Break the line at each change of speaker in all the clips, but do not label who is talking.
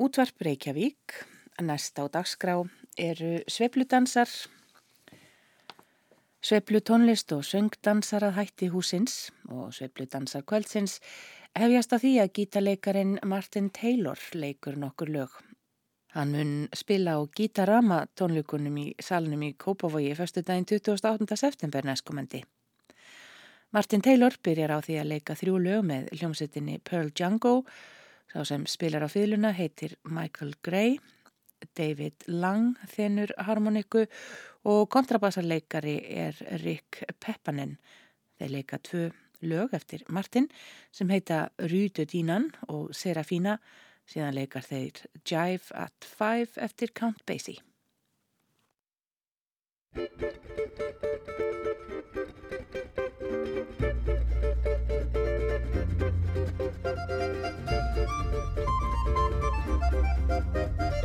Útvarp Reykjavík, næst á dagskrá eru sveipludansar, sveiplutónlist og söngdansar að hætti húsins og sveipludansar kvöldsins hefjast að því að gítaleikarin Martin Taylor leikur nokkur lög. Hann mun spila á gítarama tónleikunum í salnum í Kópavogi fyrstu daginn 28. september næstkomendi. Martin Taylor byrjar á því að leika þrjú lög með hljómsettinni Pearl Django. Sá sem spilar á fyluna heitir Michael Gray, David Lang þennur harmoniku og kontrabassarleikari er Rick Peppanen. Þeir leika tvö lög eftir Martin sem heita Rúdu dínan og Serafína, síðan leikar þeir Jive at Five eftir Count Basie. Thank you. Música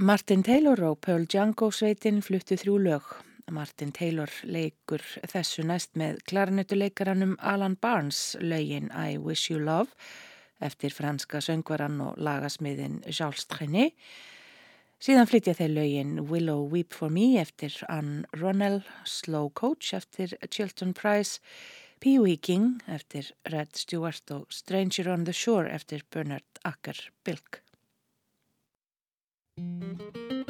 Martin Taylor og Pearl Django sveitin fluttu þrjú lög. Martin Taylor leikur þessu næst með klarnetuleikaranum Alan Barnes lögin I Wish You Love eftir franska söngvaran og lagasmiðin Charles Trenet. Síðan flytja þeir lögin Willow Weep For Me eftir Anne Ronell, Slow Coach eftir Chilton Price, Pee Wee King eftir Red Stewart og Stranger on the Shore eftir Bernard Acker Bilk. Música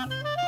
Huh?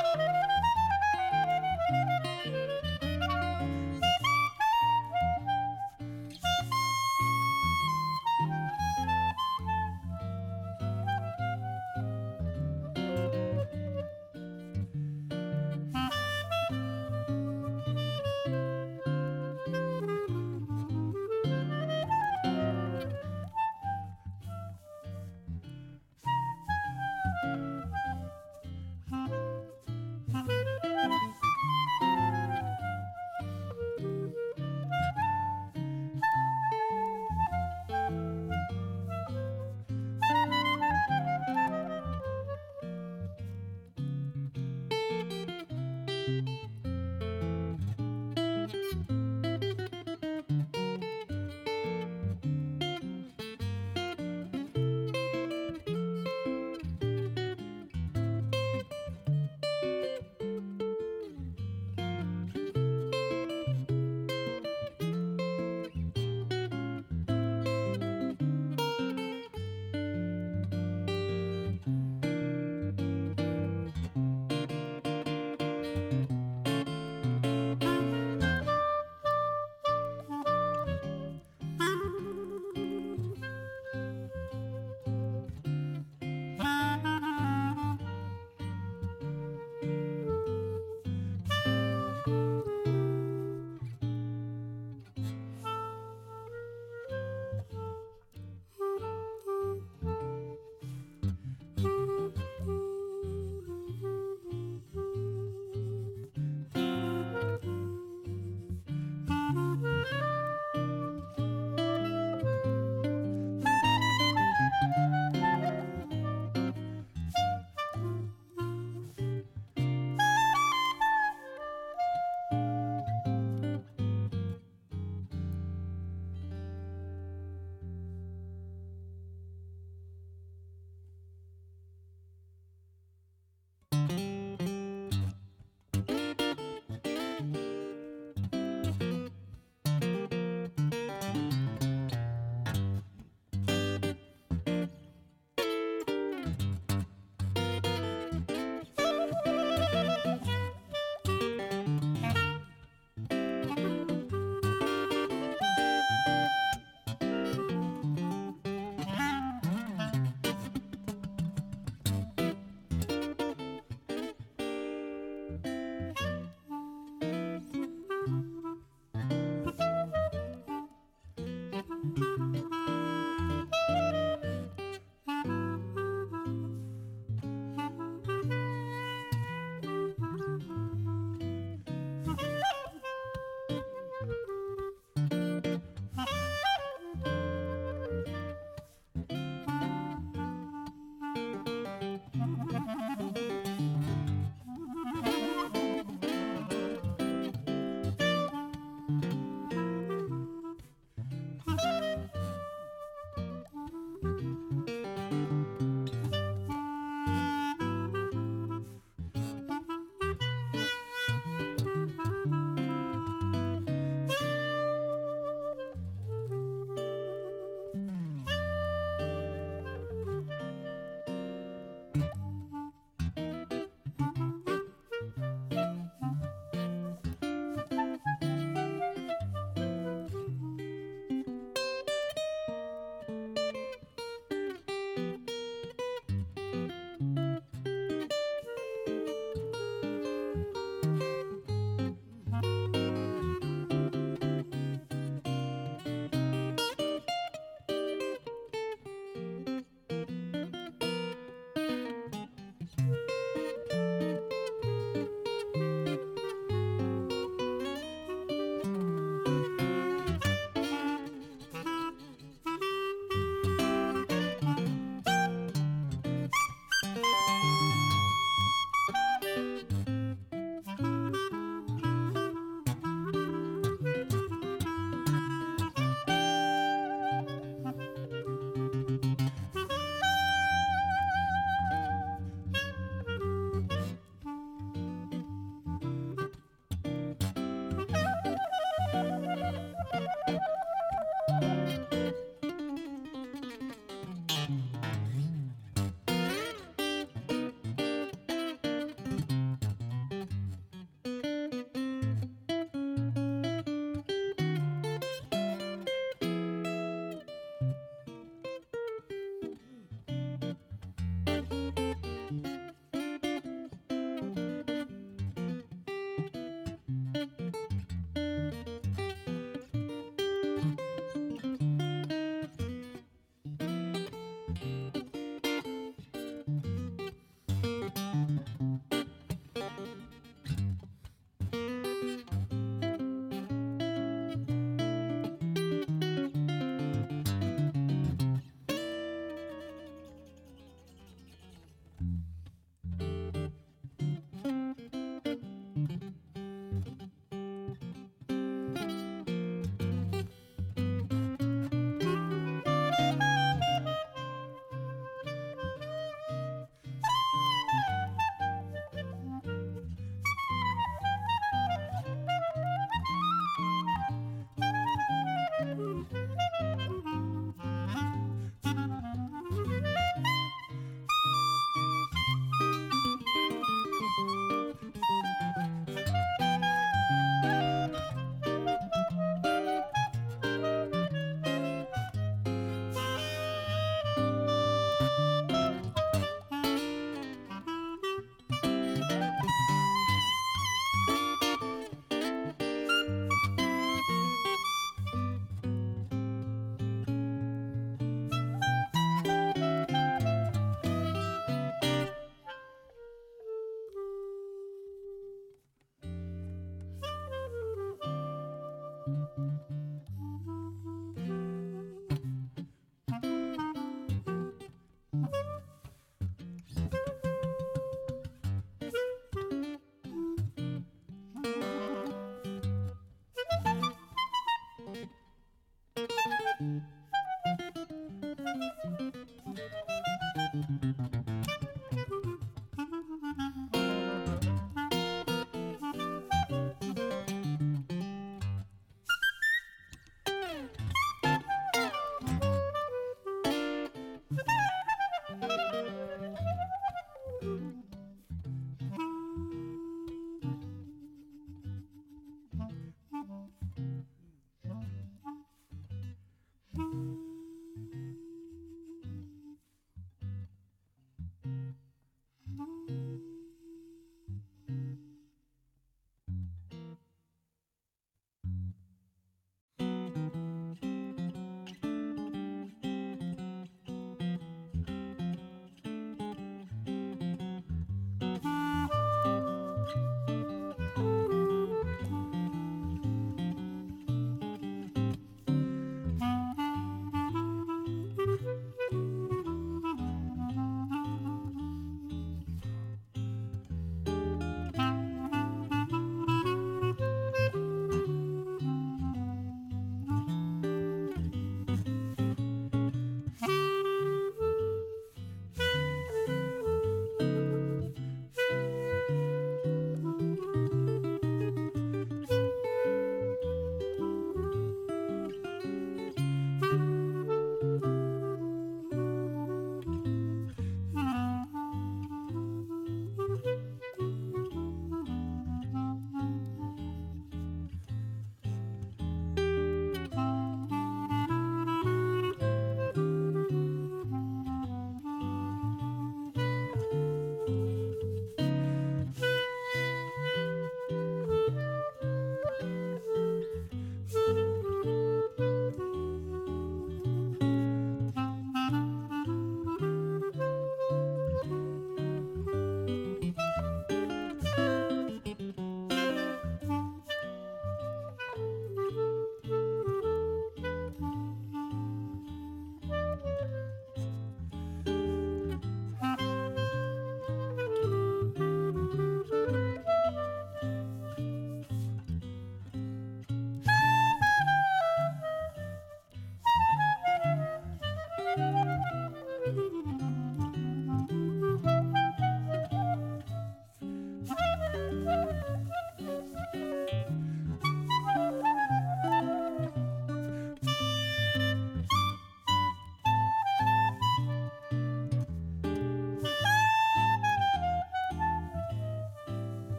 Mm-hmm.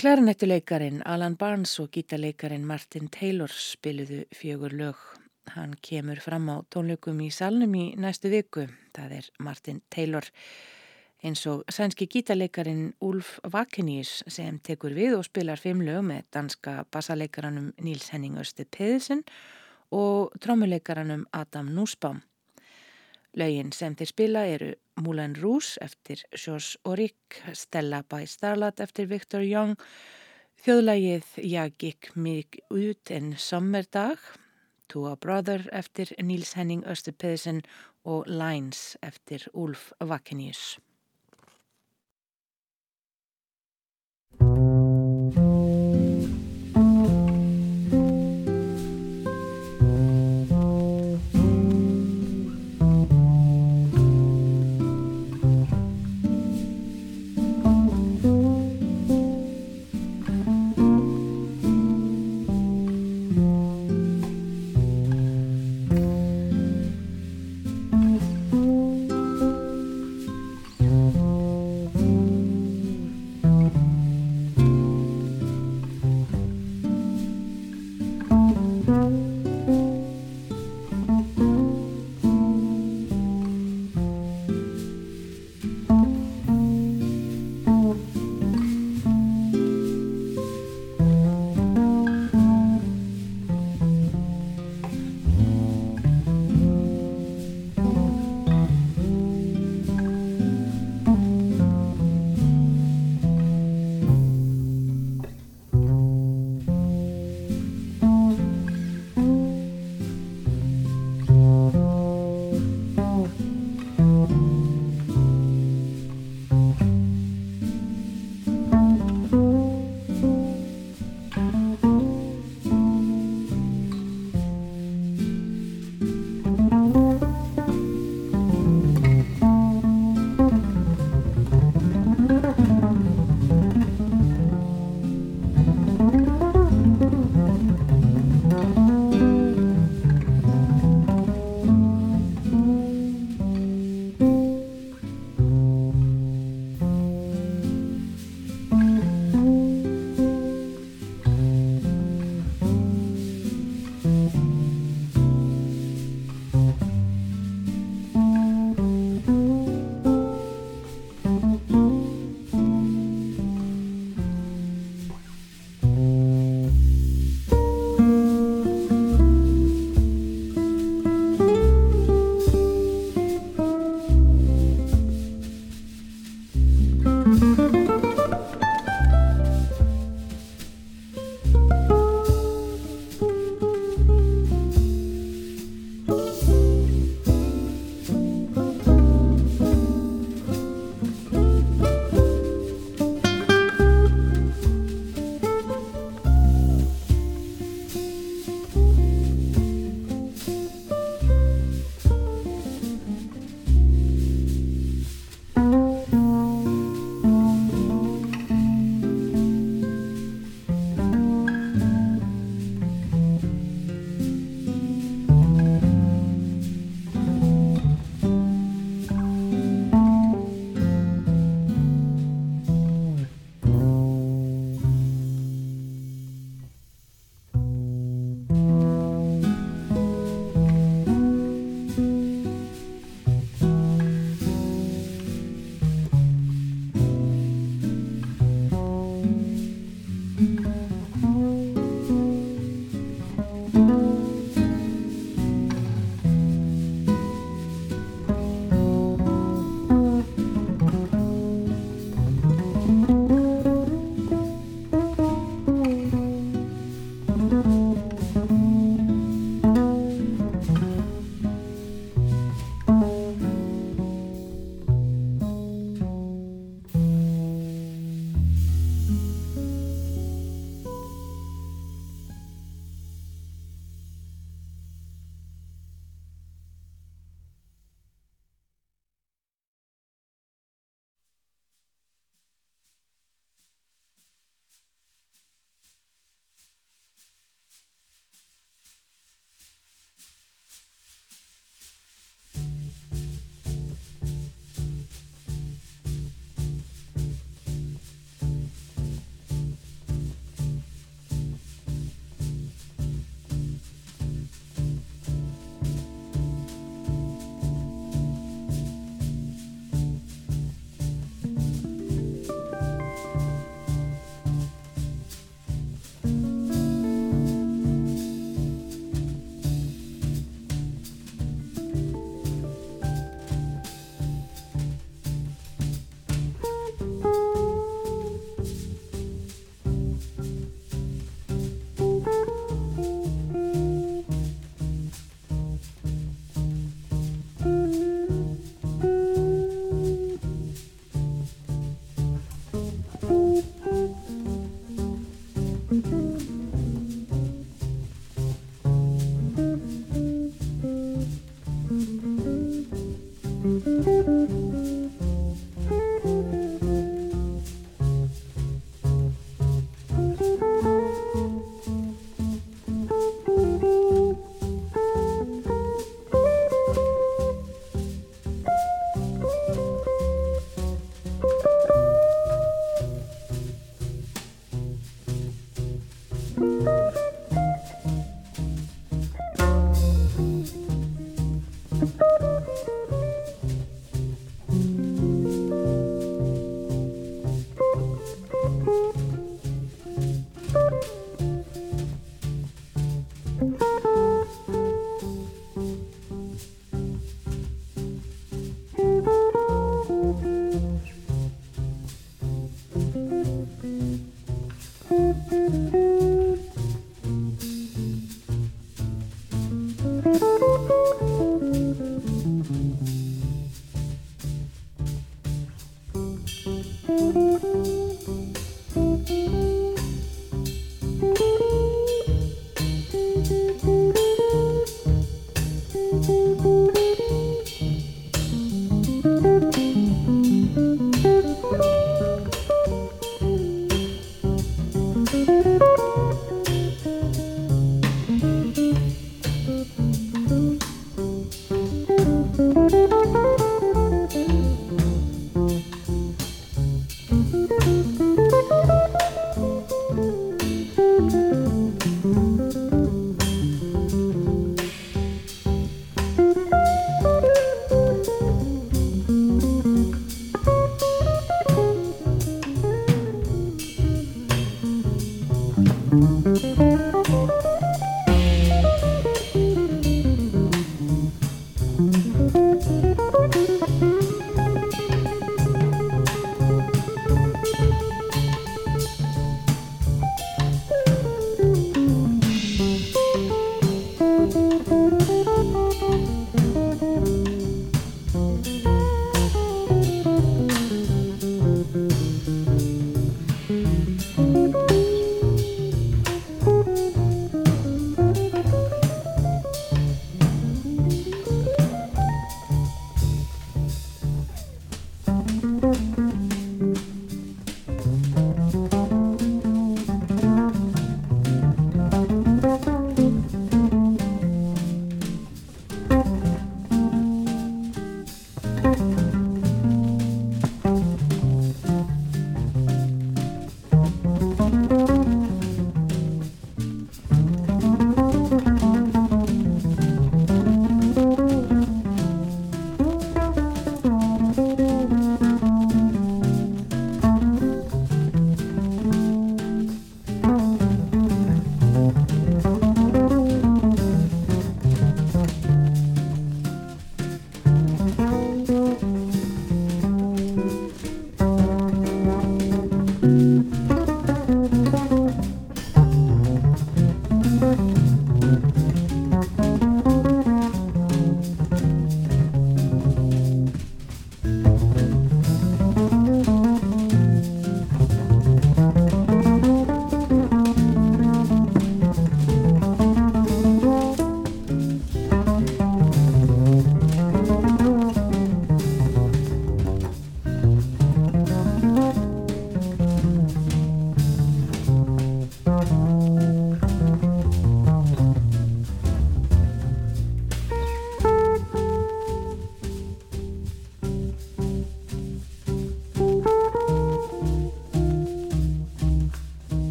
Klarinettuleikarin Alan Barnes og gítarleikarin Martin Taylor spiliðu fjögur lög. Hann kemur fram á tónleikum í salnum í næstu viku. Það er Martin Taylor eins og sænski gítarleikarin Ulf Vakenius sem tekur við og spilar fimm lög með danska bassaleikaranum Níls Henning Östi Pedersen og trómuleikaranum Adam Nussbaum. Lögin sem þeir spila eru Moulin Rouge eftir Sjós Orik, Stella by Starlight eftir Victor Young, þjóðlægið Jag gikk mig ut en sommerdag, a Brother eftir Níls Henning Östu Pedersen og Lines eftir Ulf Vakenius.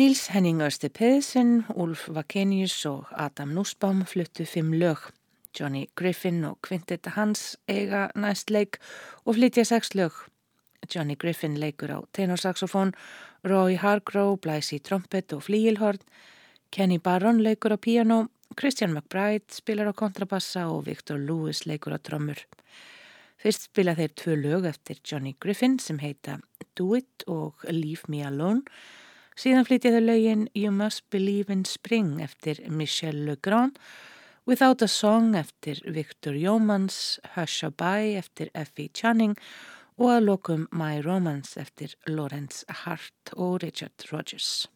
Níls Henning Östi Pedersen, Ulf Vakenius og Adam Nussbaum fluttu fimm lög. Johnny Griffin og kvintetta hans eiga næst leik og flytja sex lög. Johnny Griffin leikur á tenorsaxofón, Roy Hargrove blæs í trompet og flíilhorn, Kenny Barron leikur á piano, Christian McBride spilar á kontrabassa og Victor Lewis leikur á trommur. Fyrst spila þeir tvö lög eftir Johnny Griffin sem heita Do It og Leave Me Alone. Síðan flytja þau lögin You Must Believe in Spring eftir Michel Legrand Without a Song eftir Victor Yeomans, Hush a Bye eftir Effie Channing og að lokum My Romance eftir Lawrence Hart og Richard Rogers.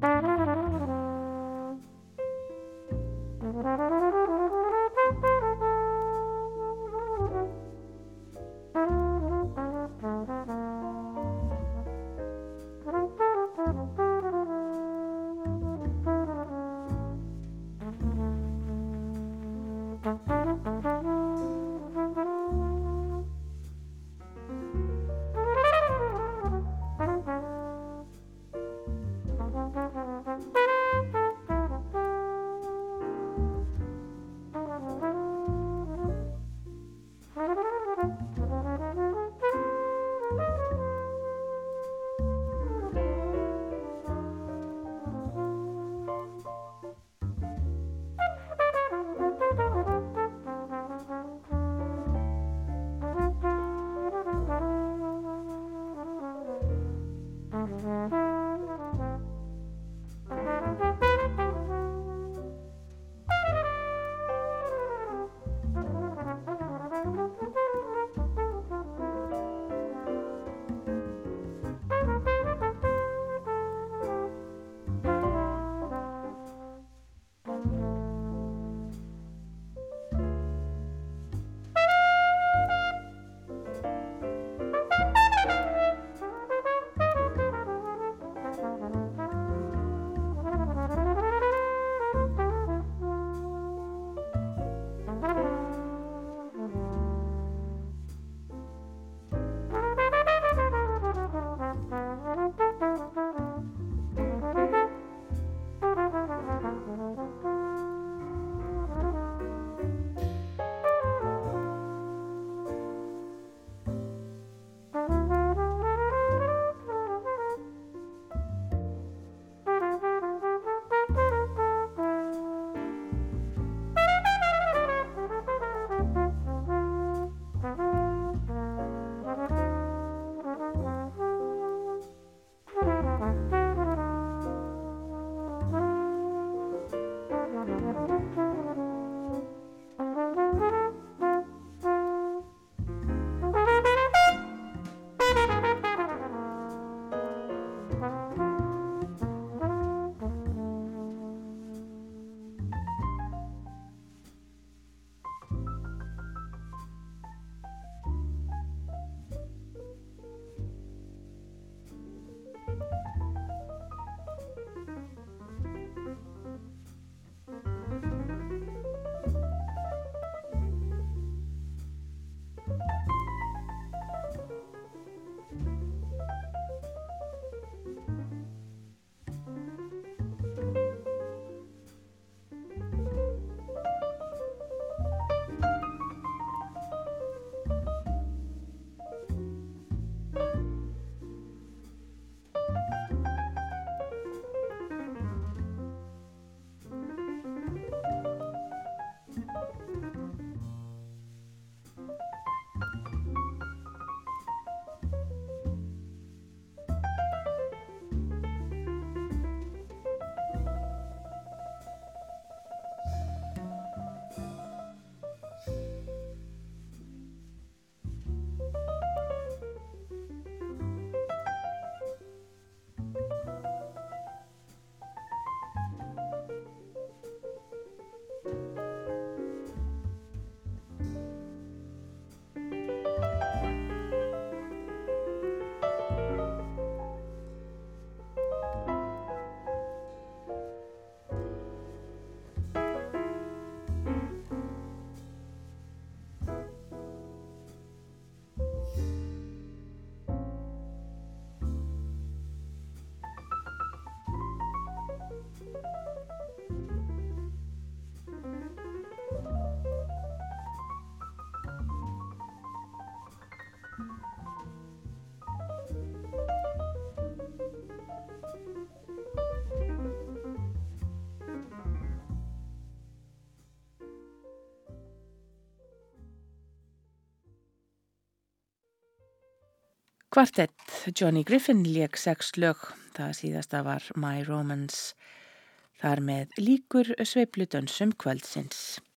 Bye. Kvartett, Johnny Griffin leik sex lög, það síðasta var My Romance, þar með líkur sveiplutönsum kvöldsins.